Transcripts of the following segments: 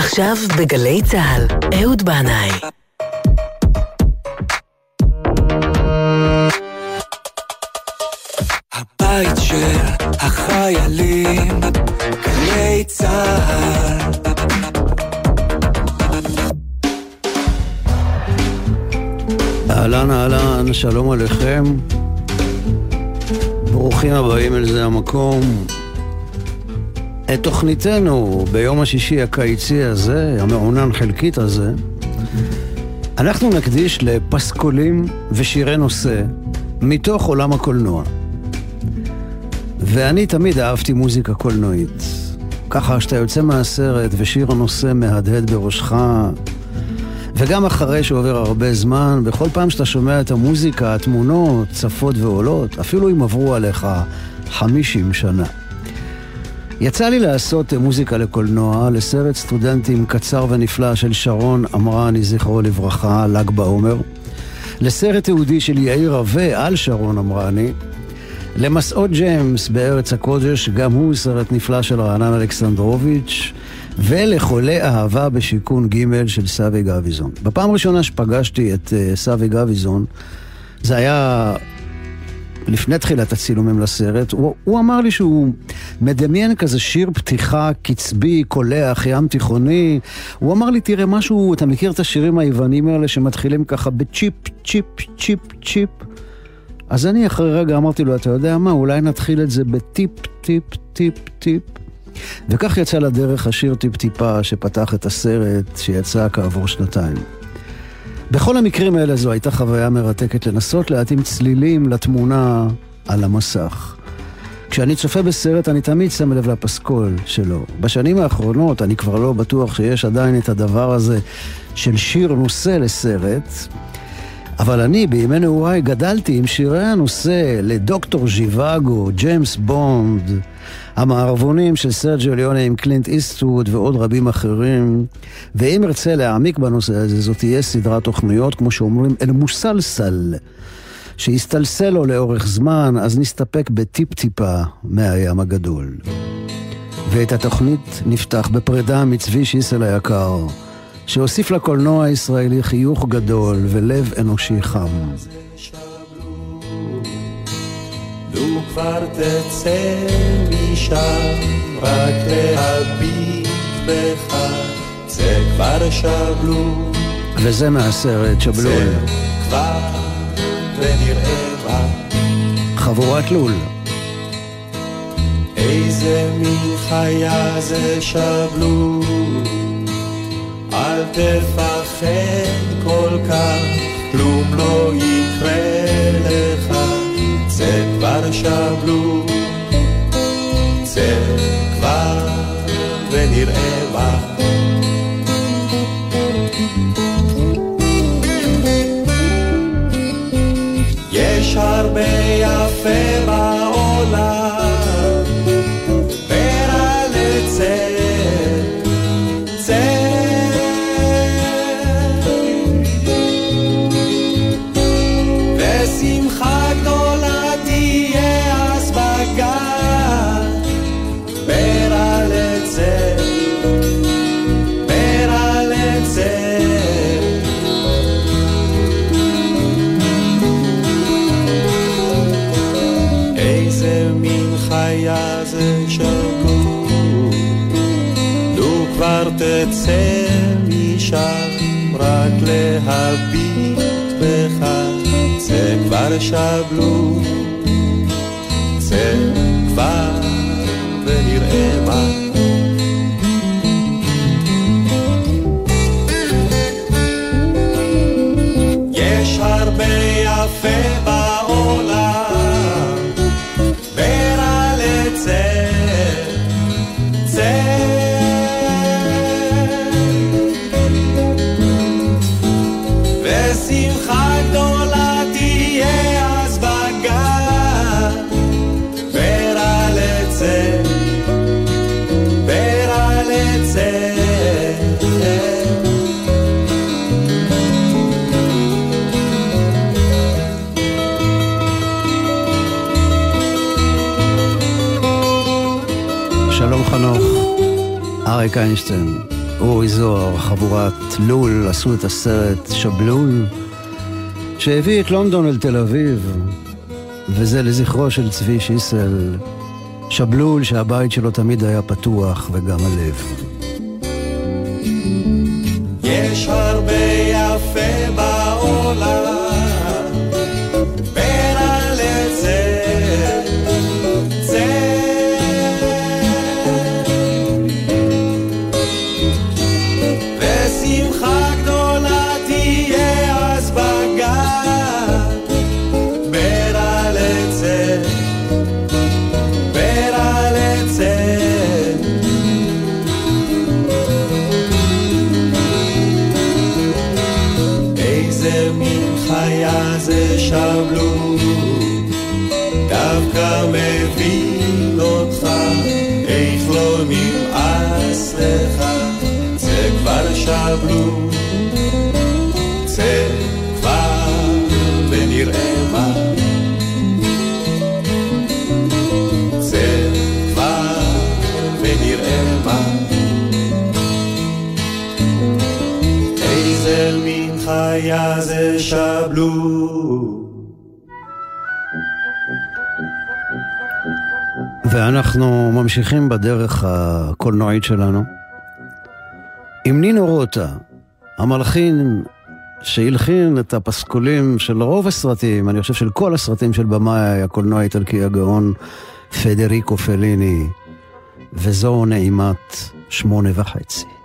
עכשיו בגלי צה"ל, אהוד בנאי. הבית של החיילים, גלי צה"ל. אהלן אהלן, שלום עליכם. ברוכים הבאים אל זה המקום. את תוכניתנו ביום השישי הקיצי הזה, המעונן חלקית הזה, אנחנו נקדיש לפסקולים ושירי נושא מתוך עולם הקולנוע. ואני תמיד אהבתי מוזיקה קולנועית. ככה שאתה יוצא מהסרט ושיר הנושא מהדהד בראשך, וגם אחרי שעובר הרבה זמן, בכל פעם שאתה שומע את המוזיקה, התמונות צפות ועולות, אפילו אם עברו עליך 50 שנה. יצא לי לעשות מוזיקה לקולנוע לסרט סטודנטים קצר ונפלא של שרון אמרני, זכרו לברכה, ל"ג בעומר. לסרט תיעודי של יאיר רווה על שרון אמרני. למסעות ג'יימס בארץ הקודש, גם הוא סרט נפלא של רענן אלכסנדרוביץ'. ולחולי אהבה בשיכון ג' של סאבי גביזון. בפעם הראשונה שפגשתי את uh, סאבי גביזון, זה היה לפני תחילת הצילומים לסרט, הוא, הוא אמר לי שהוא מדמיין כזה שיר פתיחה קצבי, קולח, ים תיכוני. הוא אמר לי, תראה, משהו, אתה מכיר את השירים היוונים האלה שמתחילים ככה בצ'יפ, צ'יפ, צ'יפ, צ'יפ? אז אני אחרי רגע אמרתי לו, אתה יודע מה, אולי נתחיל את זה בטיפ, טיפ, טיפ, טיפ. וכך יצא לדרך השיר טיפ-טיפה שפתח את הסרט שיצא כעבור שנתיים. בכל המקרים האלה זו הייתה חוויה מרתקת לנסות להתאים צלילים לתמונה על המסך. כשאני צופה בסרט אני תמיד שם לב לפסקול שלו. בשנים האחרונות אני כבר לא בטוח שיש עדיין את הדבר הזה של שיר נושא לסרט, אבל אני בימי נעוריי גדלתי עם שירי הנושא לדוקטור ז'יוואגו, ג'יימס בונד, המערבונים של סרג'ו ליונה עם קלינט איסטווד ועוד רבים אחרים. ואם ארצה להעמיק בנושא הזה, זאת תהיה סדרת תוכניות, כמו שאומרים, אל מוסלסל, שיסתלסל לו לאורך זמן, אז נסתפק בטיפ-טיפה מהים הגדול. ואת התוכנית נפתח בפרידה מצבי שיסל היקר, שהוסיף לקולנוע הישראלי חיוך גדול ולב אנושי חם. כבר תצא משם, רק להביט בך, צא כבר שבלו. וזה מהסרט שבלול. צא כבר ונראה מה. חבורת לול. איזה מין חיה זה שבלו, אל תפחד כל כך, כלום לא יקרה. צא כבר שבלו, צא כבר ונראה מה. יש הרבה יפה בעולם, כבר איינשטיין. אורי זוהר, חבורת לול, עשו את הסרט שבלול, שהביא את לונדון אל תל אביב, וזה לזכרו של צבי שיסל, שבלול שהבית שלו תמיד היה פתוח וגם הלב. יש הרבה יפה בעולם שבלו. ואנחנו ממשיכים בדרך הקולנועית שלנו. עם נינו רוטה, המלחין שהלחין את הפסקולים של רוב הסרטים, אני חושב של כל הסרטים של במאי הקולנוע האיטלקי הגאון פדריקו פליני, וזו נעימת שמונה. וחצי.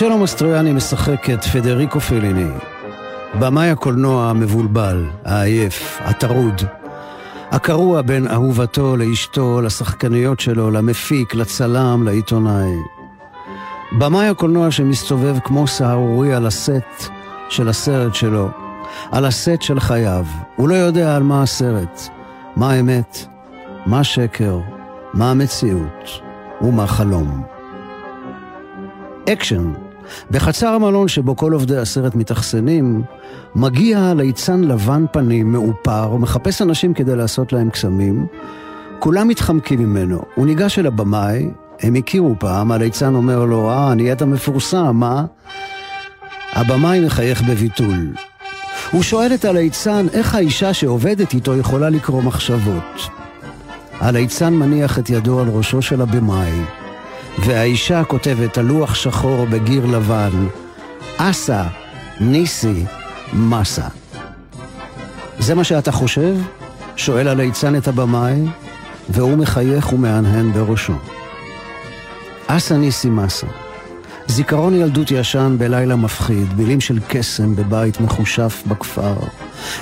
מרצ'לו מסטרויאני משחק את פדריקו פליני, במאי הקולנוע המבולבל, העייף, הטרוד, הקרוע בין אהובתו לאשתו, לשחקניות שלו, למפיק, לצלם, לעיתונאי. במאי הקולנוע שמסתובב כמו סהרורי על הסט של הסרט שלו, על הסט של חייו. הוא לא יודע על מה הסרט, מה האמת, מה שקר, מה המציאות. ומה חלום. אקשן. בחצר המלון שבו כל עובדי הסרט מתאכסנים, מגיע ליצן לבן פנים מאופר, מחפש אנשים כדי לעשות להם קסמים. כולם מתחמקים ממנו. הוא ניגש אל הבמאי, הם הכירו פעם, הליצן אומר לו, אה, נהיית מפורסם, מה? הבמאי מחייך בביטול. הוא שואל את הליצן איך האישה שעובדת איתו יכולה לקרוא מחשבות. הליצן מניח את ידו על ראשו של הבמאי, והאישה כותבת על לוח שחור בגיר לבן, אסה, ניסי, מסה. זה מה שאתה חושב? שואל הליצן את הבמאי, והוא מחייך ומהנהן בראשו. אסה ניסי מסה. זיכרון ילדות ישן בלילה מפחיד, מילים של קסם בבית מחושף בכפר.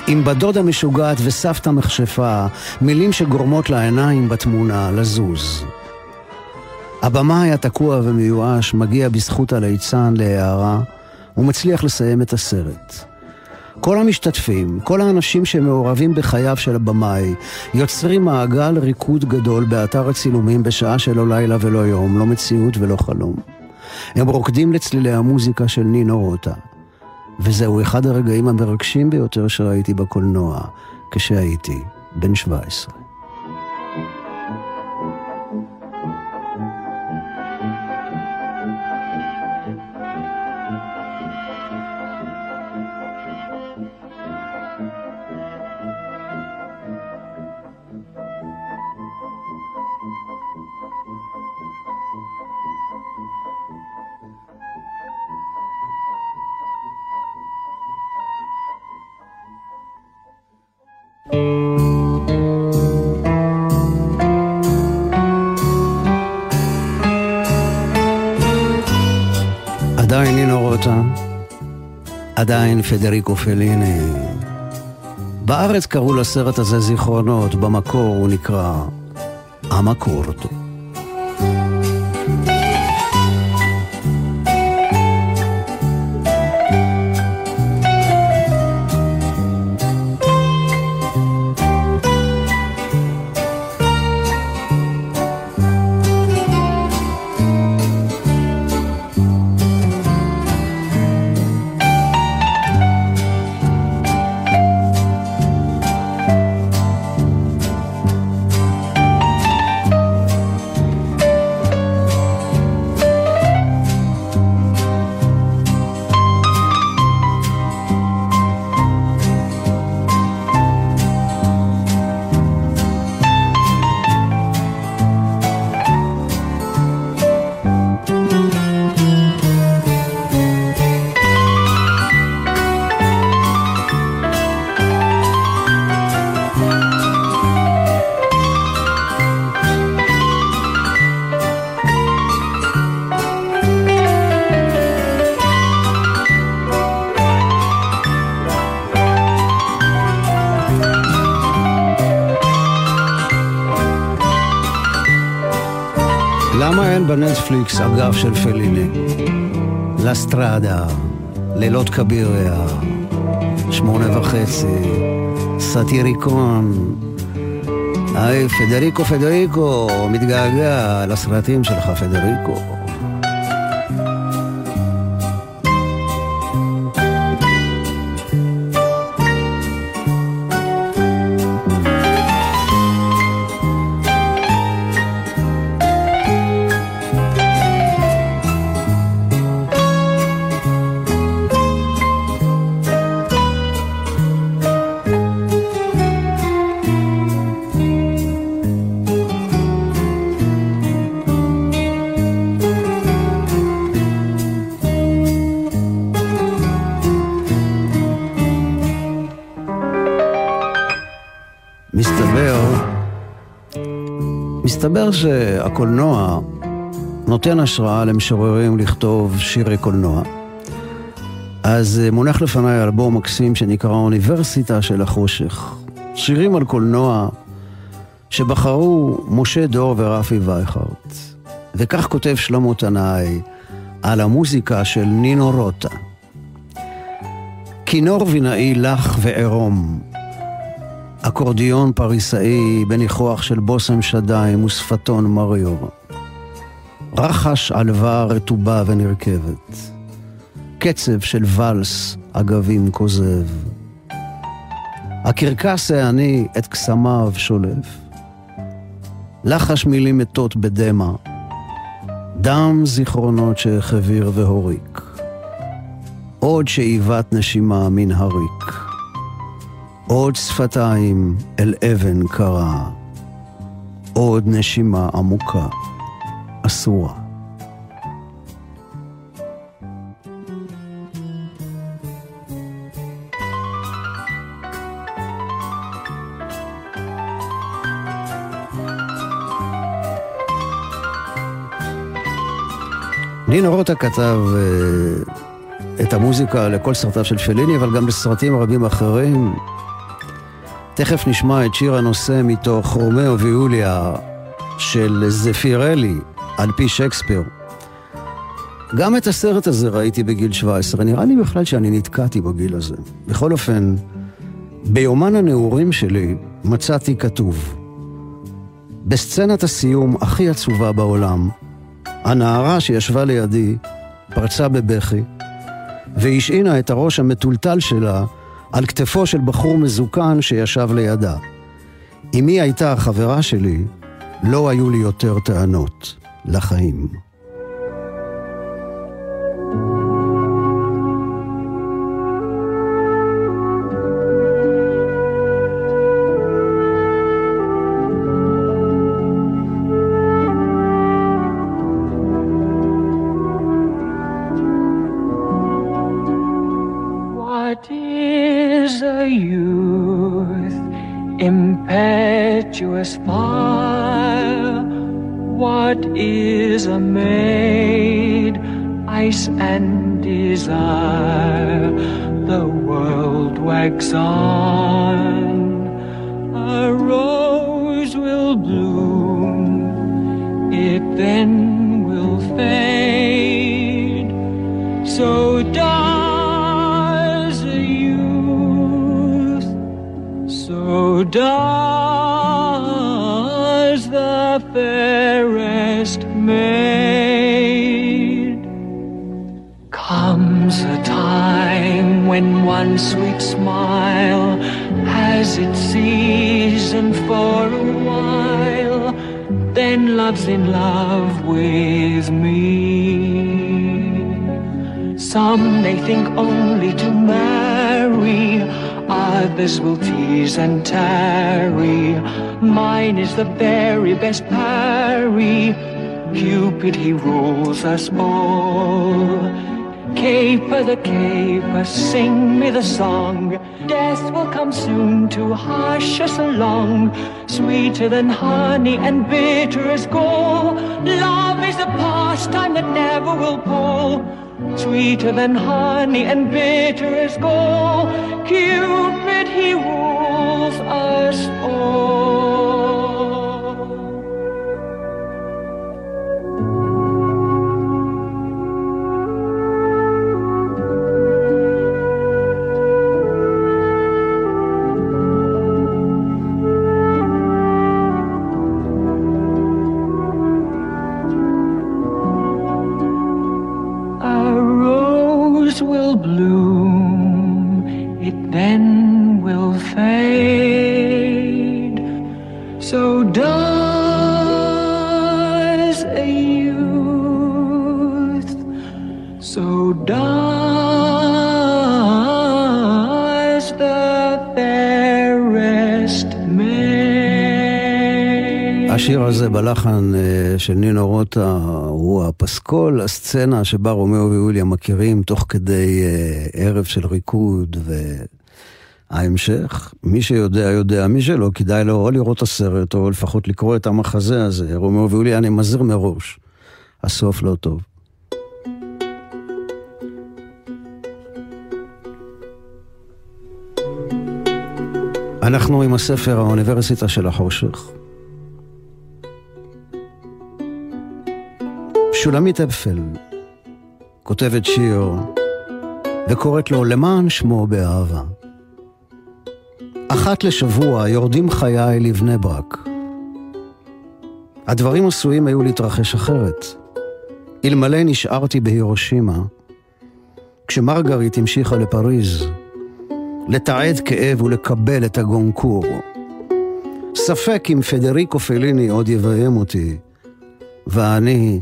עם בדוד המשוגעת וסבתא מכשפה, מילים שגורמות לעיניים בתמונה לזוז. הבמה היה תקוע ומיואש, מגיע בזכות הליצן להערה, ומצליח לסיים את הסרט. כל המשתתפים, כל האנשים שמעורבים בחייו של הבמאי, יוצרים מעגל ריקוד גדול באתר הצילומים בשעה שלא לילה ולא יום, לא מציאות ולא חלום. הם רוקדים לצלילי המוזיקה של נינו רוטה. וזהו אחד הרגעים המרגשים ביותר שראיתי בקולנוע כשהייתי בן 17. עדיין פדריקו פליני. בארץ קראו לסרט הזה זיכרונות, במקור הוא נקרא המקורטו. למה אין בנטפליקס אגף של פליני? לסטרדה, לילות כביריה, שמונה וחצי, סאטיריקון. היי, פדריקו, פדריקו, מתגעגע לסרטים שלך, פדריקו. מסתבר שהקולנוע נותן השראה למשוררים לכתוב שירי קולנוע. אז אה, מונח לפניי אלבום מקסים שנקרא אוניברסיטה של החושך. שירים על קולנוע שבחרו משה דור ורפי וייכרט. וכך כותב שלמה תנאי על המוזיקה של נינו רוטה. כינור וינאי לח ועירום, אקורדיון פריסאי בניחוח של בושם שדיים ושפתון מריור. רחש עלווה רטובה ונרכבת. קצב של ואלס אגבים כוזב. הקרקס העני את קסמיו שולף. לחש מילים מתות בדמע. דם זיכרונות שהחביר והוריק. עוד שאיבת נשימה מן הריק. עוד שפתיים אל אבן קרה, עוד נשימה עמוקה, אסורה. נינו רוטה כתב אה, את המוזיקה לכל סרטיו של פליני, אבל גם לסרטים רבים אחרים. תכף נשמע את שיר הנושא מתוך רומאו ויוליה של זפירלי, על פי שייקספיר. גם את הסרט הזה ראיתי בגיל 17, נראה לי בכלל שאני נתקעתי בגיל הזה. בכל אופן, ביומן הנעורים שלי מצאתי כתוב, בסצנת הסיום הכי עצובה בעולם, הנערה שישבה לידי פרצה בבכי, והשעינה את הראש המטולטל שלה על כתפו של בחור מזוקן שישב לידה. אמי הייתה החברה שלי, לא היו לי יותר טענות לחיים. Impetuous fire. What is a maid? Ice and desire. The world wags on. A rose will bloom. It then will fade. So does does the fairest maid. Comes a time when one sweet smile has its season for a while, then love's in love with me. Some may think only to marry, others will tease and tarry. Mine is the very best parry. Cupid, he rules us all. Caper the caper, sing me the song. Death will come soon to hush us along. Sweeter than honey and bitter as gall. Love is a pastime that never will pall. Sweeter than honey and bitter as gall. Cupid, he rules us all. בלחן אה, של נינו רוטה הוא הפסקול, הסצנה שבה רומאו ויוליה מכירים תוך כדי אה, ערב של ריקוד וההמשך. מי שיודע, יודע. מי שלא, כדאי לו או לראות את הסרט או לפחות לקרוא את המחזה הזה. רומאו ויוליה, אני מזהיר מראש. הסוף לא טוב. אנחנו עם הספר האוניברסיטה של החושך. שולמית אפפל כותבת שיר וקוראת לו למען שמו באהבה. אחת לשבוע יורדים חיי לבני ברק. הדברים עשויים היו להתרחש אחרת. אלמלא נשארתי בהירושימה, כשמרגרית המשיכה לפריז, לתעד כאב ולקבל את הגונקור. ספק אם פדריקו פליני עוד יביים אותי, ואני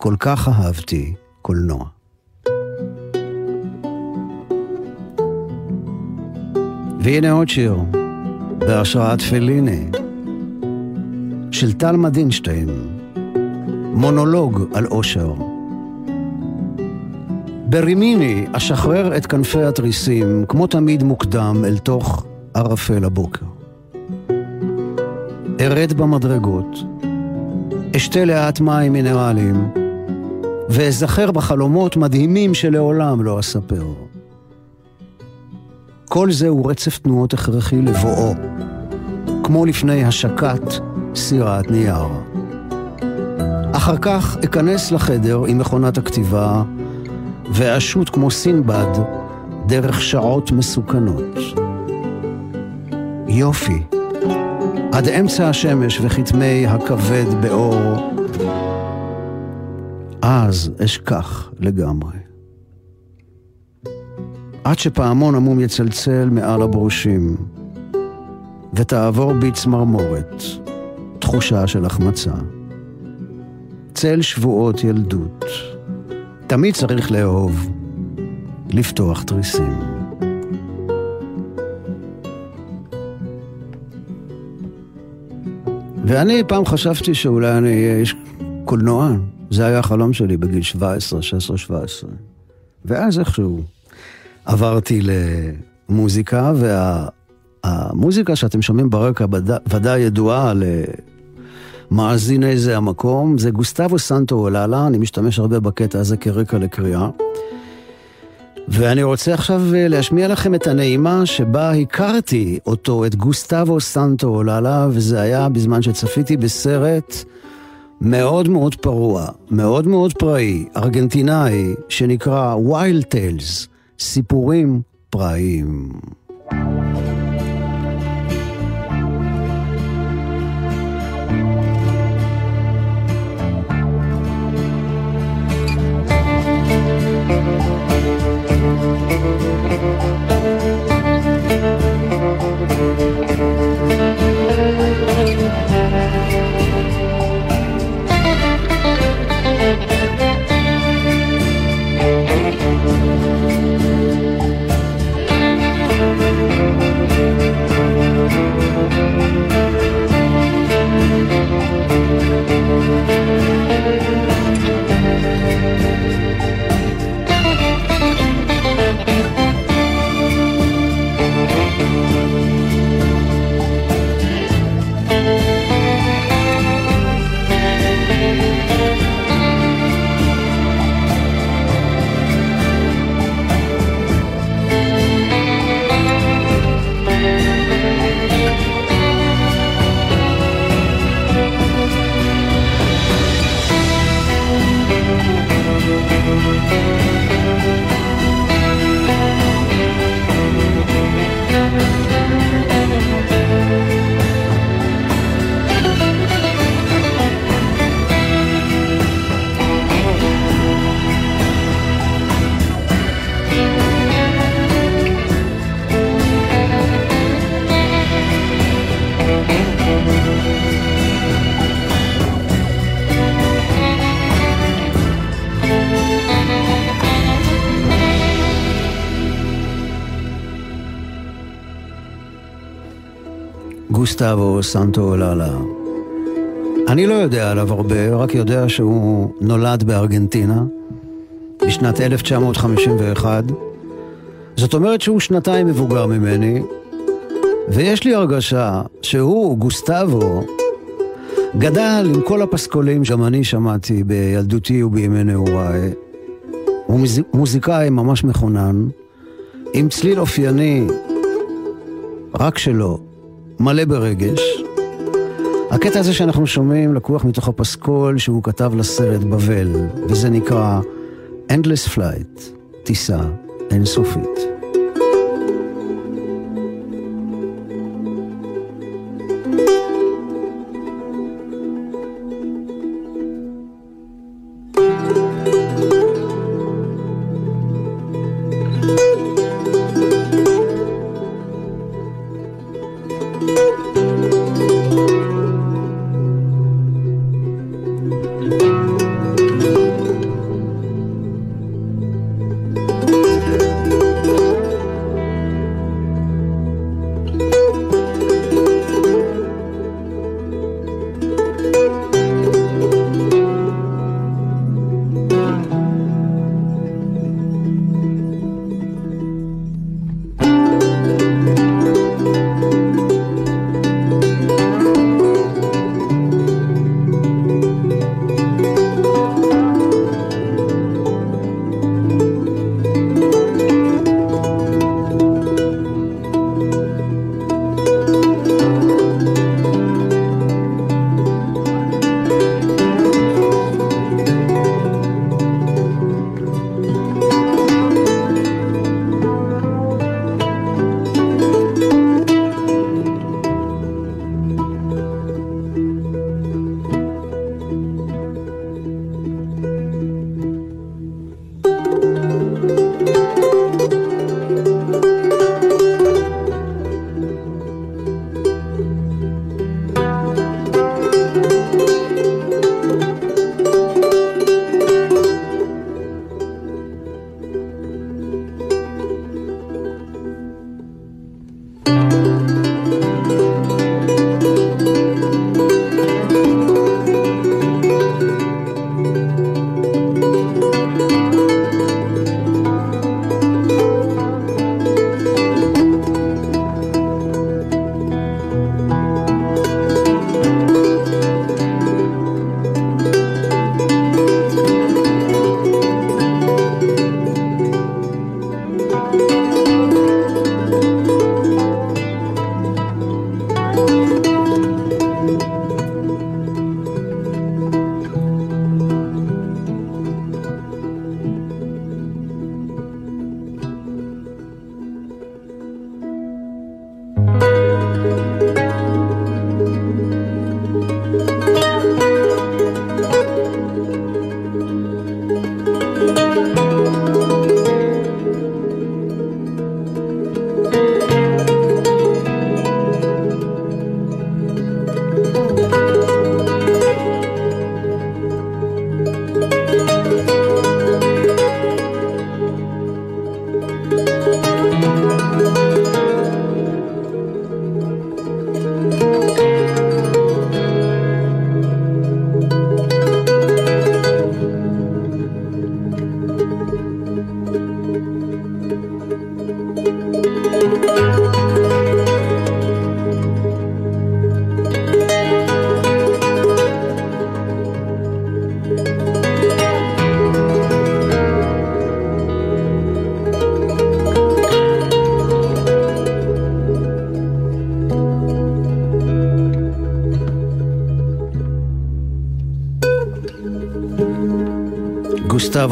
כל כך אהבתי קולנוע. והנה עוד שיר, בהשראת פליני, של טל מדינשטיין, מונולוג על אושר. ברימיני אשחרר את כנפי התריסים, כמו תמיד מוקדם, אל תוך ערפל הבוקר. ארד במדרגות, אשתה לאט מים מינרליים, ואזכר בחלומות מדהימים שלעולם לא אספר. כל זה הוא רצף תנועות הכרחי לבואו, כמו לפני השקת סירת נייר. אחר כך אכנס לחדר עם מכונת הכתיבה ואשוט כמו סינבד דרך שעות מסוכנות. יופי, עד אמצע השמש וכתמי הכבד באור, אז אשכח לגמרי. עד שפעמון עמום יצלצל מעל הברושים, ותעבור בי צמרמורת, תחושה של החמצה. צל שבועות ילדות. תמיד צריך לאהוב, לפתוח תריסים. ואני פעם חשבתי שאולי אני אהיה איש קולנוען. זה היה החלום שלי בגיל 17, 16, 17. ואז איכשהו עברתי למוזיקה, והמוזיקה וה, שאתם שומעים ברקע ודאי ידועה למאזיני זה המקום, זה גוסטבו סנטו אוללה, אני משתמש הרבה בקטע הזה כרקע לקריאה. ואני רוצה עכשיו אה, להשמיע לכם את הנעימה שבה הכרתי אותו, את גוסטבו סנטו אוללה, וזה היה בזמן שצפיתי בסרט מאוד מאוד פרוע, מאוד מאוד פראי, ארגנטינאי, שנקרא ויילד טיילס, סיפורים פראיים. גוסטבו סנטו אוללה. אני לא יודע עליו הרבה, רק יודע שהוא נולד בארגנטינה בשנת 1951. זאת אומרת שהוא שנתיים מבוגר ממני, ויש לי הרגשה שהוא, גוסטבו, גדל עם כל הפסקולים שגם אני שמעתי בילדותי ובימי נעוריי. הוא מוזיקאי ממש מכונן, עם צליל אופייני רק שלו, מלא ברגש. הקטע הזה שאנחנו שומעים לקוח מתוך הפסקול שהוא כתב לסרט בבל, וזה נקרא Endless Flight, טיסה אינסופית.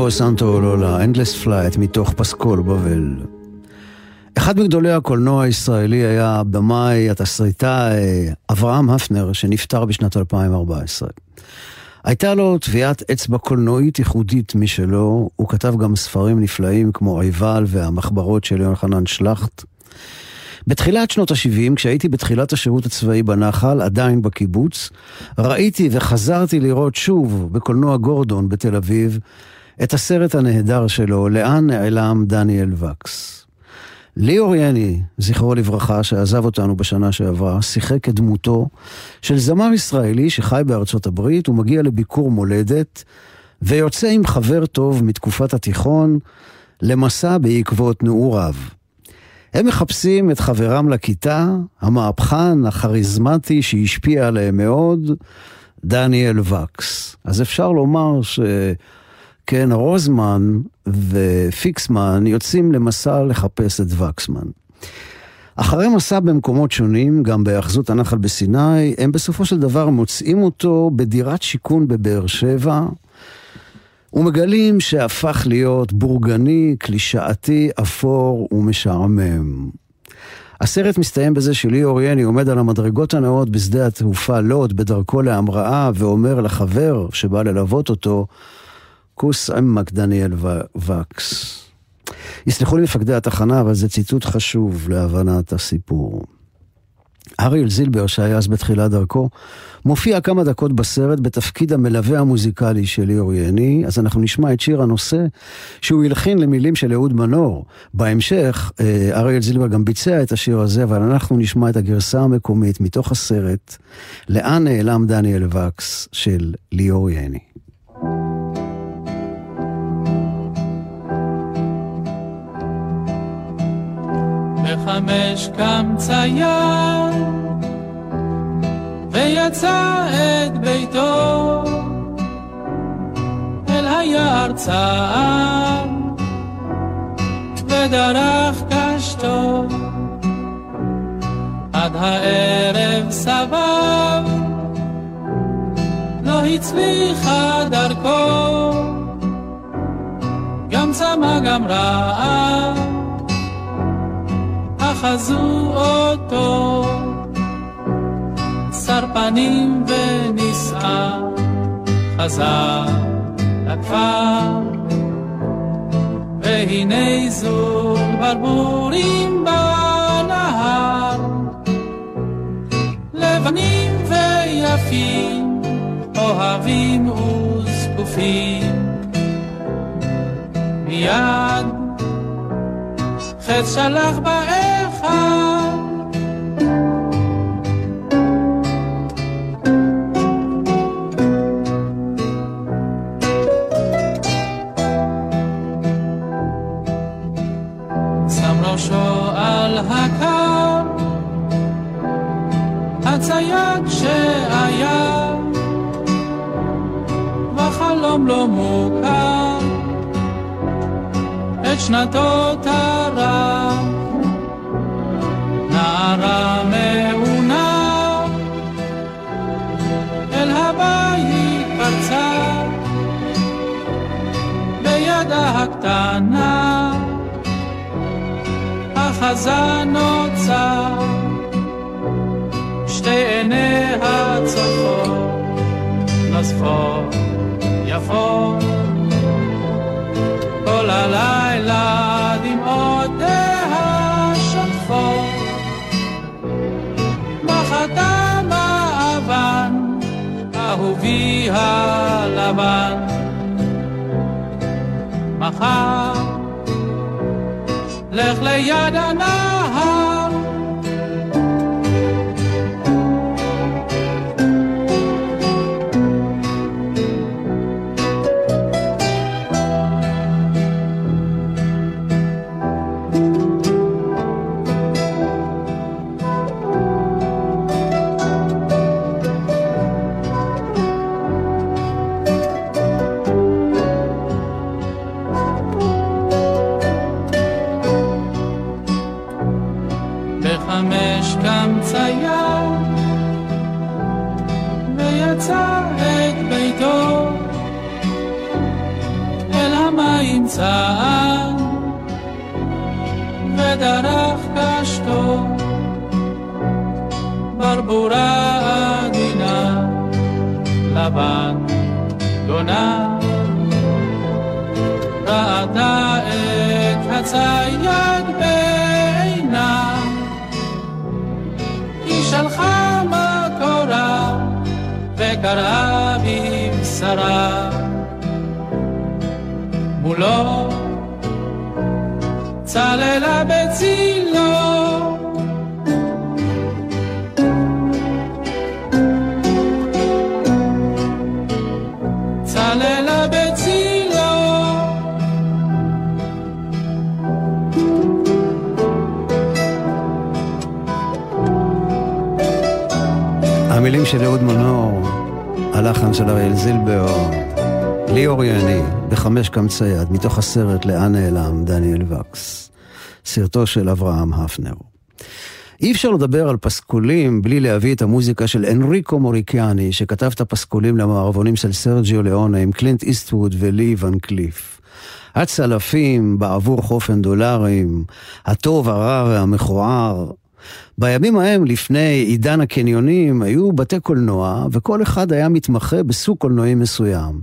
גוסטבו סנטאולאייה, Endless Flight, מתוך פסקול בבל. אחד מגדולי הקולנוע הישראלי היה הבמאי, התסריטאי, אברהם הפנר, שנפטר בשנת 2014. הייתה לו טביעת אצבע קולנועית ייחודית משלו, הוא כתב גם ספרים נפלאים כמו עיבל והמחברות של יוחנן שלחט. בתחילת שנות ה-70, כשהייתי בתחילת השירות הצבאי בנחל, עדיין בקיבוץ, ראיתי וחזרתי לראות שוב בקולנוע גורדון בתל אביב את הסרט הנהדר שלו, לאן נעלם דניאל וקס. ליאור יני, זכרו לברכה, שעזב אותנו בשנה שעברה, שיחק את דמותו של זמר ישראלי שחי בארצות הברית, הוא מגיע לביקור מולדת, ויוצא עם חבר טוב מתקופת התיכון למסע בעקבות נעוריו. הם מחפשים את חברם לכיתה, המהפכן, הכריזמטי, שהשפיע עליהם מאוד, דניאל וקס. אז אפשר לומר ש... כן, רוזמן ופיקסמן יוצאים למסע לחפש את וקסמן. אחרי מסע במקומות שונים, גם בהאחזות הנחל בסיני, הם בסופו של דבר מוצאים אותו בדירת שיכון בבאר שבע, ומגלים שהפך להיות בורגני, קלישאתי, אפור ומשעמם. הסרט מסתיים בזה שליאור יני עומד על המדרגות הנאות בשדה התעופה לוד בדרכו להמראה ואומר לחבר שבא ללוות אותו, כוס עמק דניאל וקס. יסלחו לי מפקדי התחנה, אבל זה ציטוט חשוב להבנת הסיפור. אריאל זילבר, שהיה אז בתחילת דרכו, מופיע כמה דקות בסרט בתפקיד המלווה המוזיקלי של ליאור יני, אז אנחנו נשמע את שיר הנושא שהוא הלחין למילים של אהוד מנור. בהמשך, אה, אריאל זילבר גם ביצע את השיר הזה, אבל אנחנו נשמע את הגרסה המקומית מתוך הסרט "לאן נעלם דניאל וקס" של ליאור יני. בחמש קם צייר ויצא את ביתו אל היער צער ודרך קשתו עד הערב סבב. לא הצליחה דרכו גם צמא גם רעב אחזו אותו, שר פנים ונישא, חזר לכפר. והנה זוג ברבורים בנהר, לבנים ויפים, אוהבים וזקופים. מיד חץ שלח באש הצייד שהיה בחלום לא מוכר. את שנתו טרף נערה מעונה אל הבית פרצה בידה הקטנה החזן נוצר שתי עיניה צופות נוספות יפות כל הלילה דמעותיה שוטפות. בחתם האבן אהובי הלבן. מחר לך ליד הנהר את הצייד בעינה היא שלחה מקורה וקראה בבשרה מולו צללה בצילו של אהוד מנור, הלחן של אריאל זילבר, ליאור יני, בחמש קמצי יד, מתוך הסרט לאן נעלם, דניאל וקס. סרטו של אברהם הפנר. אי אפשר לדבר על פסקולים בלי להביא את המוזיקה של אנריקו מוריקיאני, שכתב את הפסקולים למערבונים של סרג'יו ליאונה עם קלינט איסטווד ולי ון קליף. הצלפים בעבור חופן דולרים, הטוב, הרע והמכוער. בימים ההם, לפני עידן הקניונים, היו בתי קולנוע, וכל אחד היה מתמחה בסוג קולנועי מסוים.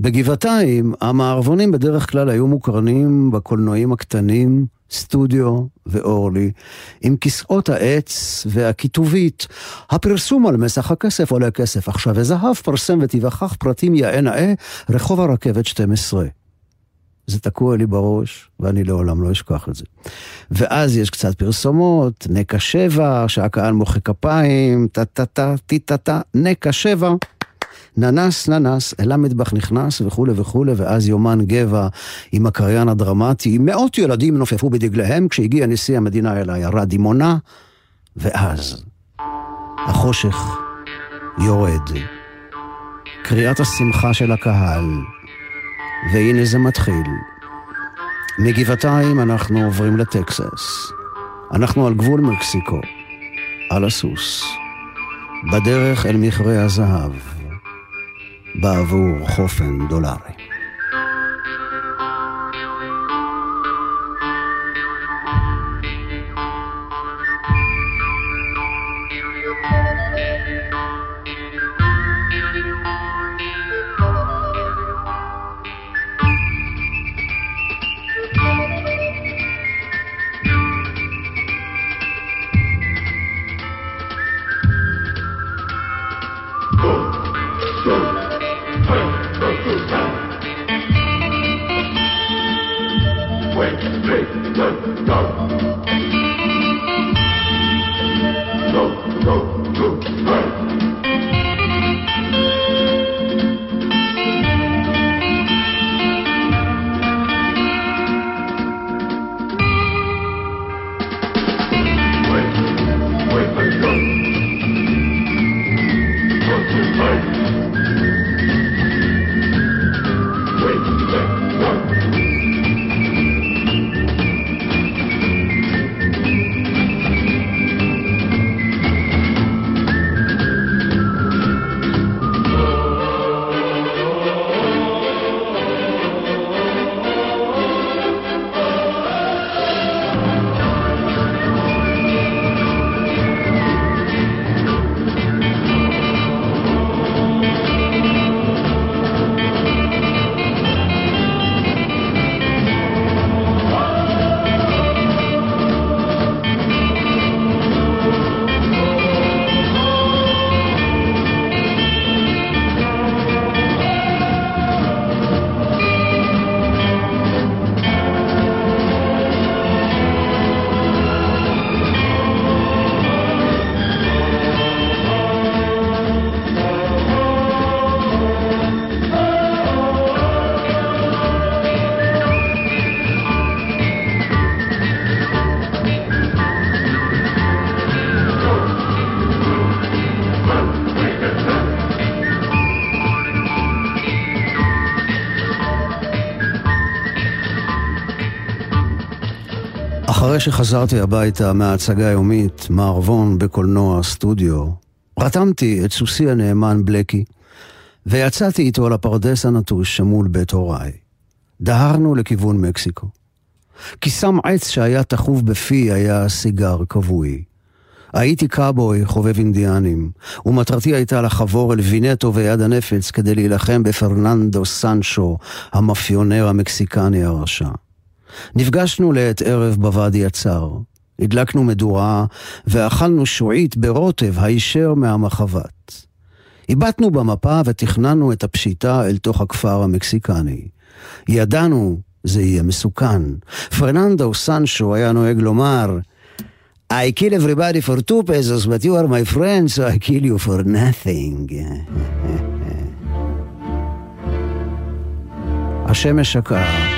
בגבעתיים, המערבונים בדרך כלל היו מוקרנים בקולנועים הקטנים, סטודיו ואורלי, עם כיסאות העץ והכיתובית. הפרסום על מסך הכסף עולה כסף עכשיו, וזהב פרסם ותיווכח פרטים יאה נאה, רחוב הרכבת 12. זה תקוע לי בראש, ואני לעולם לא אשכח את זה. ואז יש קצת פרסומות, נקע שבע, שהקהל מוחא כפיים, טה-טה-טה, טי-טה-טה, נקע שבע. ננס, ננס, אל המטבח נכנס וכולי וכולי, ואז יומן גבע עם הקריין הדרמטי. מאות ילדים נופפו בדגליהם כשהגיע נשיא המדינה אל העיירה דימונה, ואז החושך יורד. קריאת השמחה של הקהל, והנה זה מתחיל. מגבעתיים אנחנו עוברים לטקסס. אנחנו על גבול מקסיקו, על הסוס. בדרך אל מכרה הזהב. בעבור חופן דולרי. אחרי שחזרתי הביתה מההצגה היומית, מערבון בקולנוע סטודיו, רתמתי את סוסי הנאמן בלקי, ויצאתי איתו לפרדס הנטוש שמול בית הוריי. דהרנו לכיוון מקסיקו. קיסם עץ שהיה תחוב בפי היה סיגר כבוי. הייתי קאבוי חובב אינדיאנים, ומטרתי הייתה לחבור אל וינטו ויד הנפץ כדי להילחם בפרננדו סנצ'ו, המאפיונר המקסיקני הרשע. נפגשנו לעת ערב בוואדי הצר. הדלקנו מדורה ואכלנו שועית ברוטב הישר מהמחבת. הבטנו במפה ותכננו את הפשיטה אל תוך הכפר המקסיקני. ידענו, זה יהיה מסוכן. פרננדו סנצ'ו היה נוהג לומר, I kill everybody for two pesos, but you are my friend, so I kill you for nothing. השמש שקעה.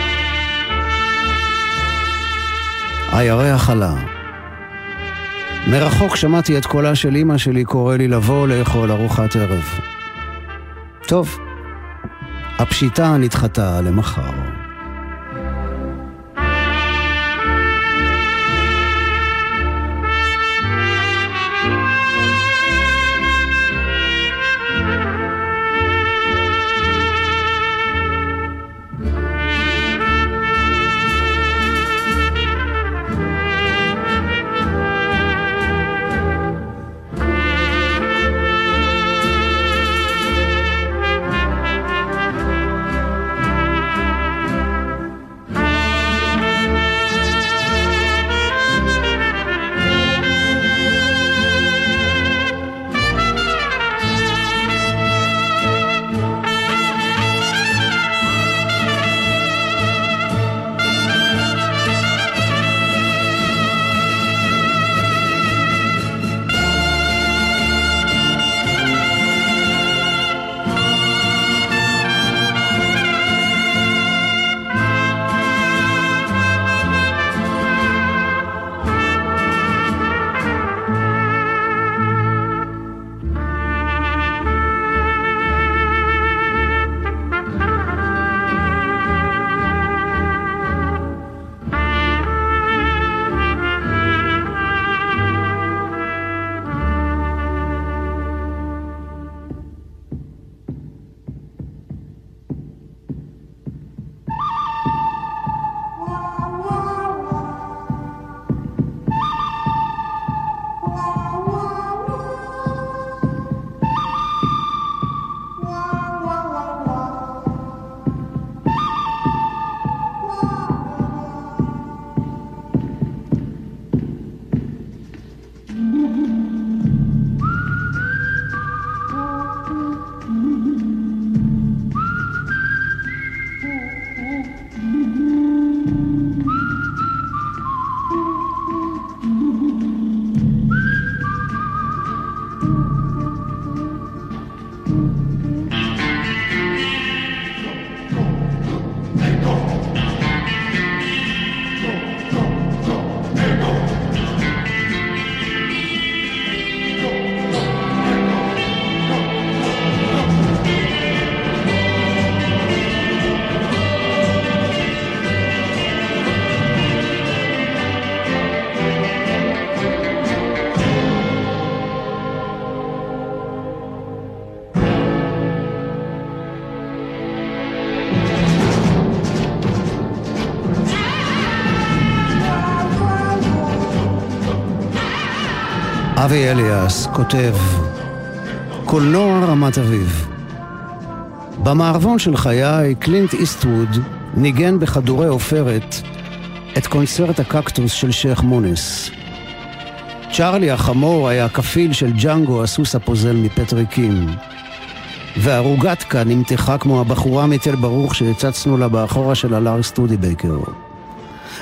הירח עלה. מרחוק שמעתי את קולה של אמא שלי קורא לי לבוא לאכול ארוחת ערב. טוב, הפשיטה נדחתה למחר. אבי אליאס כותב, קולנוע רמת אביב. במערבון של חיי, קלינט איסטווד ניגן בכדורי עופרת את קונצרט הקקטוס של שייח' מונס. צ'ארלי החמור היה כפיל של ג'אנגו הסוס הפוזל מפטריקים. והרוגטקה נמתחה כמו הבחורה מתל ברוך שהצצנו לה באחורה של הלארק סטודיבייקר.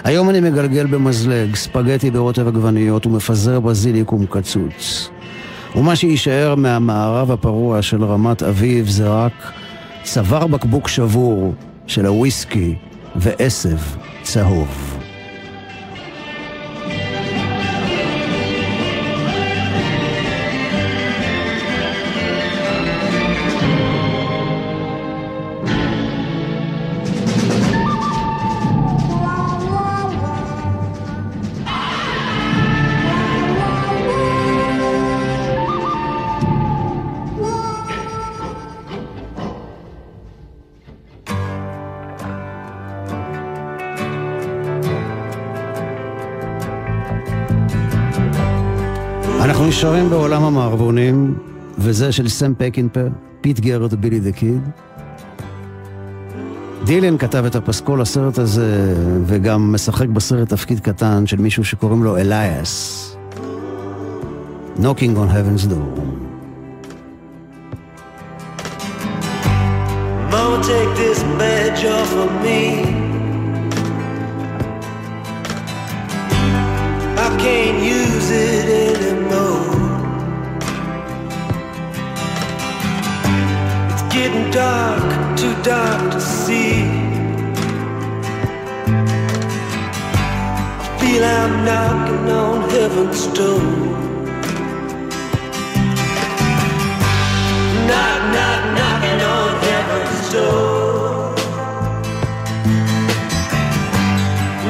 היום אני מגלגל במזלג ספגטי ברוטב עגבניות ומפזר בזיליקום קצוץ. ומה שיישאר מהמערב הפרוע של רמת אביב זה רק צוואר בקבוק שבור של הוויסקי ועשב צהוב. וזה של סם פקינפר, פט גארט ובילי דה קיד. דילן כתב את הפסקול לסרט הזה, וגם משחק בסרט תפקיד קטן של מישהו שקוראים לו אליאס. Knocking on Heaven's Door. Mama, take this badge off of me. I'm knocking on heaven's door. Knock, knock, knocking on heaven's door.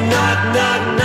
Knock, knock,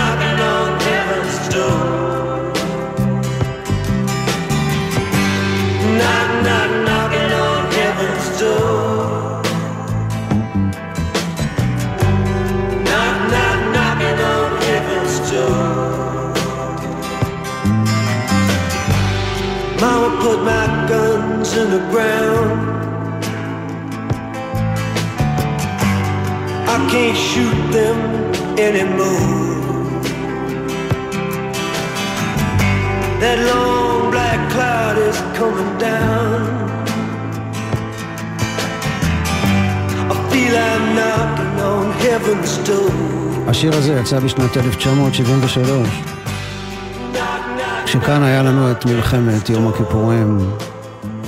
השיר הזה יצא בשנת 1973, Knock, knock, כשכאן היה לנו את מלחמת יום הכיפורים,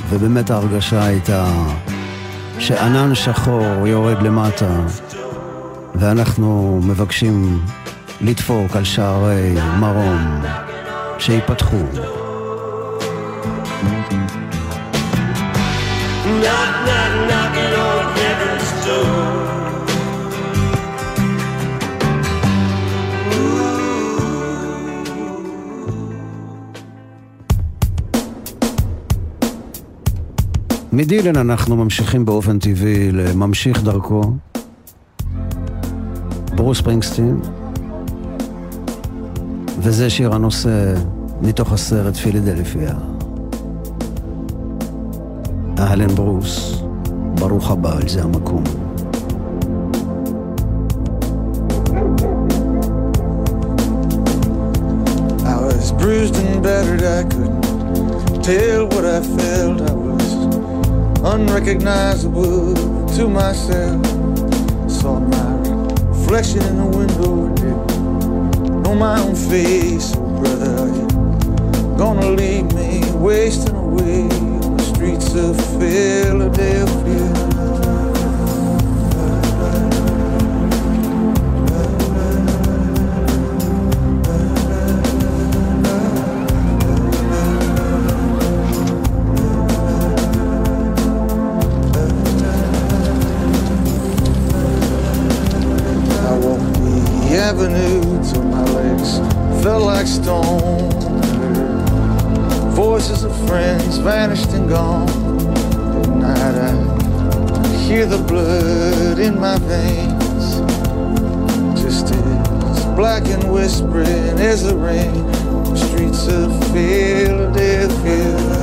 ובאמת ההרגשה הייתה שענן שחור יורד למטה, ואנחנו מבקשים לדפוק על שערי מרום, שייפתחו. knock, knock, knocking on מדילן אנחנו ממשיכים באופן טבעי לממשיך דרכו, ברוס ספרינגסטין, וזה שיר הנושא מתוך הסרט פילדלפיה. אהלן ברוס, ברוך הבא, על זה המקום. I was bruised and battered, I couldn't tell what I felt. I was unrecognizable to myself. Saw my reflection in the window, didn't know my own face. Brother, gonna leave me wasting away on the streets of Philadelphia? Like stone. Voices of friends vanished and gone. At night I hear the blood in my veins. Just as black and whispering as the rain. Streets of Philadelphia.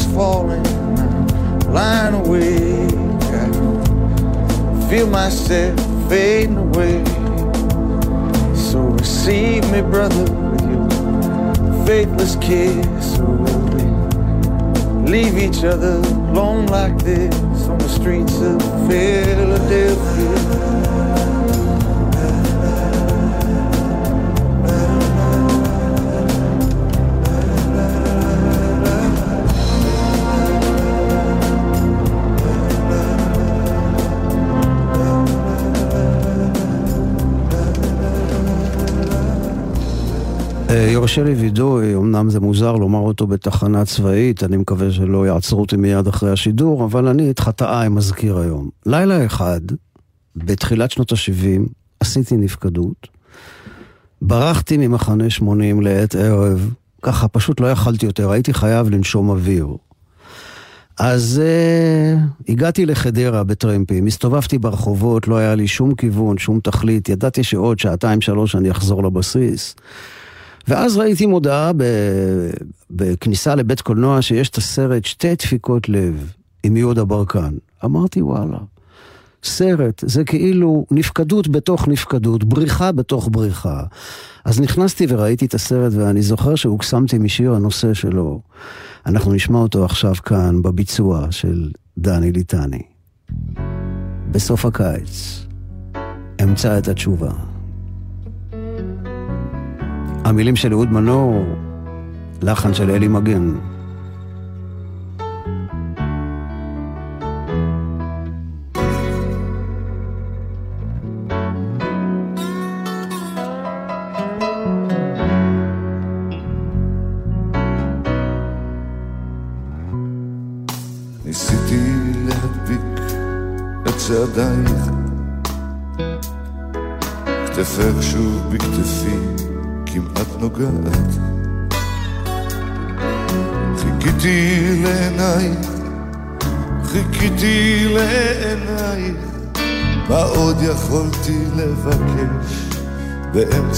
Falling, lying awake. I feel myself fading away. So receive me, brother, with your faithless kiss. Leave each other alone like this on the streets of Philadelphia? יורשה לי וידוי, אמנם זה מוזר לומר אותו בתחנה צבאית, אני מקווה שלא יעצרו אותי מיד אחרי השידור, אבל אני את חטאיי מזכיר היום. לילה אחד, בתחילת שנות ה-70, עשיתי נפקדות. ברחתי ממחנה 80 לעת ערב, ככה פשוט לא יכלתי יותר, הייתי חייב לנשום אוויר. אז uh, הגעתי לחדרה בטרמפים, הסתובבתי ברחובות, לא היה לי שום כיוון, שום תכלית, ידעתי שעוד שעתיים שלוש אני אחזור לבסיס. ואז ראיתי מודעה. בכניסה לבית קולנוע שיש את הסרט שתי דפיקות לב עם יהודה ברקן. אמרתי וואלה, סרט, זה כאילו נפקדות בתוך נפקדות, בריחה בתוך בריחה. אז נכנסתי וראיתי את הסרט ואני זוכר שהוקסמתי משיר הנושא שלו. אנחנו נשמע אותו עכשיו כאן בביצוע של דני ליטני. בסוף הקיץ, אמצא את התשובה. המילים של אהוד מנור, לחן של אלי מגן.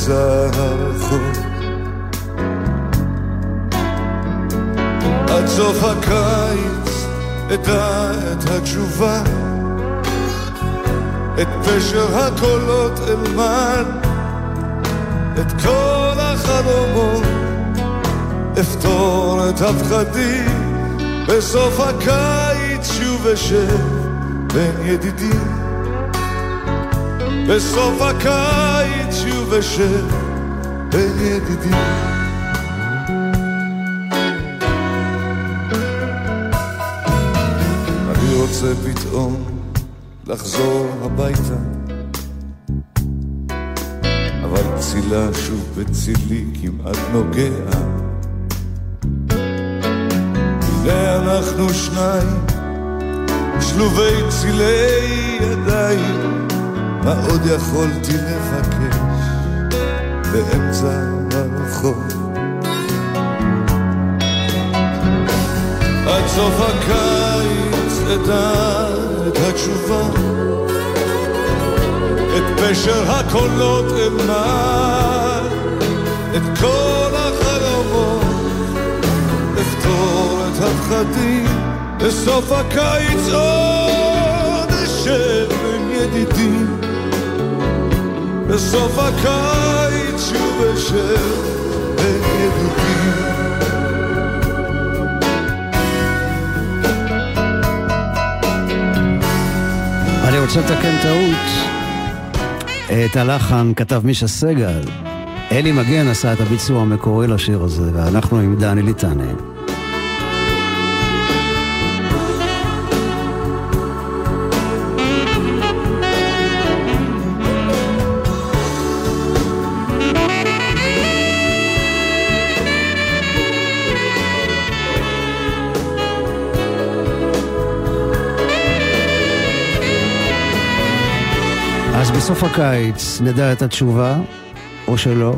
באמצע? עד סוף הקיץ אדע את התשובה, את פשר הקולות אלמד, את כל החלומות, אפתור את הפחדים, בסוף הקיץ שוב אשב בין ידידים. בסוף הקיץ שוב אשב בין ידידים. אני רוצה פתאום לחזור הביתה אבל צילה שוב בצילי כמעט נוגע הנה אנחנו שניים שלובי צילי ידיים מה עוד יכולתי לבקש באמצע הרחוב. עד סוף הקיץ אדע את התשובה. את פשר הקולות אלמד את כל החלומות. אפתור את הפחדים. בסוף הקיץ עוד אשב עם ידידים. בסוף הקיץ עם ידידים אני רוצה לתקן טעות. את הלחן כתב מישה סגל. אלי מגן עשה את הביצוע המקורי לשיר הזה, ואנחנו עם דני ליטני. בסוף הקיץ נדע את התשובה, או שלא.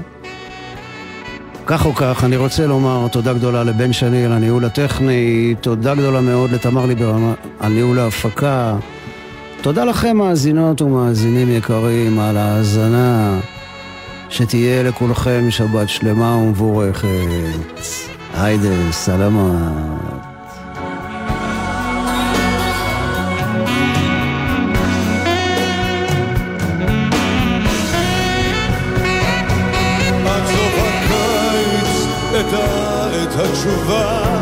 כך או כך, אני רוצה לומר תודה גדולה לבן שני על הניהול הטכני, תודה גדולה מאוד לתמר ליברמן על ניהול ההפקה. תודה לכם מאזינות ומאזינים יקרים על ההאזנה, שתהיה לכולכם שבת שלמה ומבורכת. היידה, סלמת. התשובה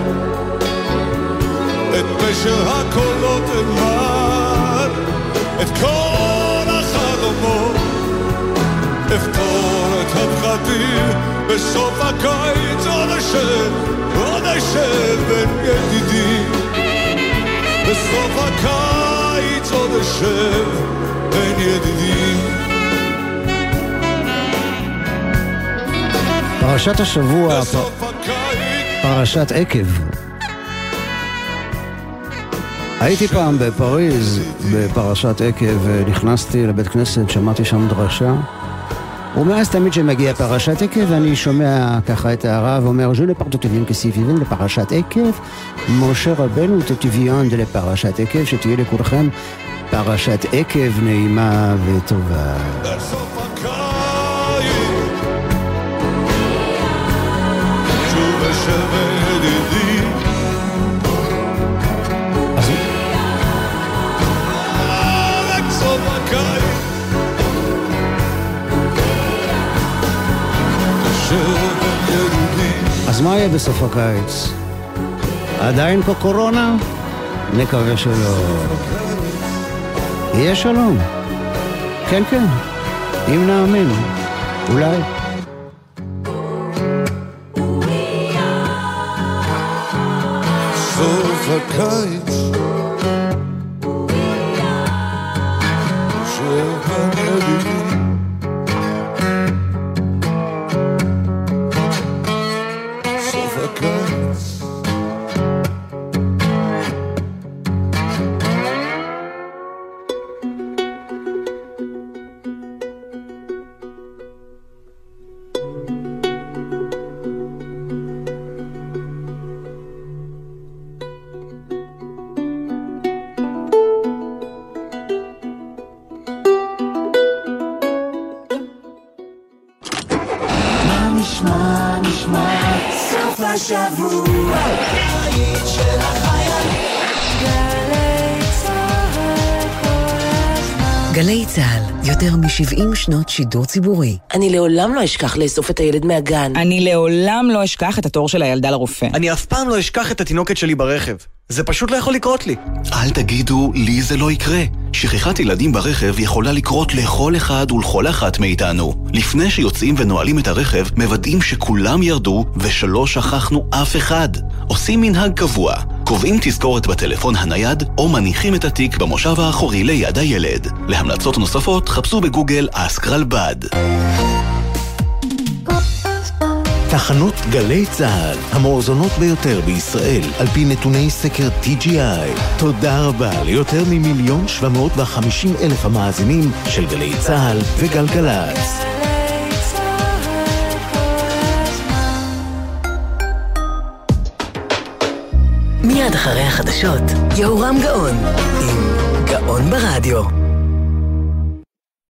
את פשר הקולות אלמד את כל החלומות אפתור את הפחדים בסוף הקיץ עוד אשב, עוד אשב בין ידידים. בסוף הקיץ עוד אשב בין ידידים. פרשת השבוע, פרשת עקב. הייתי פעם בפריז, בפרשת עקב, נכנסתי לבית כנסת, שמעתי שם דרשה. ומאז תמיד כשמגיע פרשת עקב, אני שומע ככה את הרב אומר, ז'ו לפרטוטיבין כסיפיבין לפרשת עקב, משה רבנו תטיביון לפרשת עקב, שתהיה לכולכם פרשת עקב נעימה וטובה. אז מה יהיה בסוף הקיץ? עדיין פה קורונה? נקווה שלא. יהיה שלום. כן, כן. אם נאמין. אולי. סוף הקיץ 70 שנות שידור ציבורי. אני לעולם לא אשכח לאסוף את הילד מהגן. אני לעולם לא אשכח את התור של הילדה לרופא. אני אף פעם לא אשכח את התינוקת שלי ברכב. זה פשוט לא יכול לקרות לי. אל תגידו, לי זה לא יקרה. שכחת ילדים ברכב יכולה לקרות לכל אחד ולכל אחת מאיתנו. לפני שיוצאים ונועלים את הרכב, מוודאים שכולם ירדו ושלא שכחנו אף אחד. עושים מנהג קבוע, קובעים תזכורת בטלפון הנייד, או מניחים את התיק במושב האחורי ליד הילד. להמלצות נוספות, חפשו בגוגל אסק רלב"ד. תחנות גלי צה"ל, המואזנות ביותר בישראל, על פי נתוני סקר TGI. תודה רבה ליותר ממיליון שבע מאות וחמישים אלף המאזינים של גלי צה"ל וגלגלצ. מיד אחרי החדשות, יהורם גאון, עם גאון ברדיו.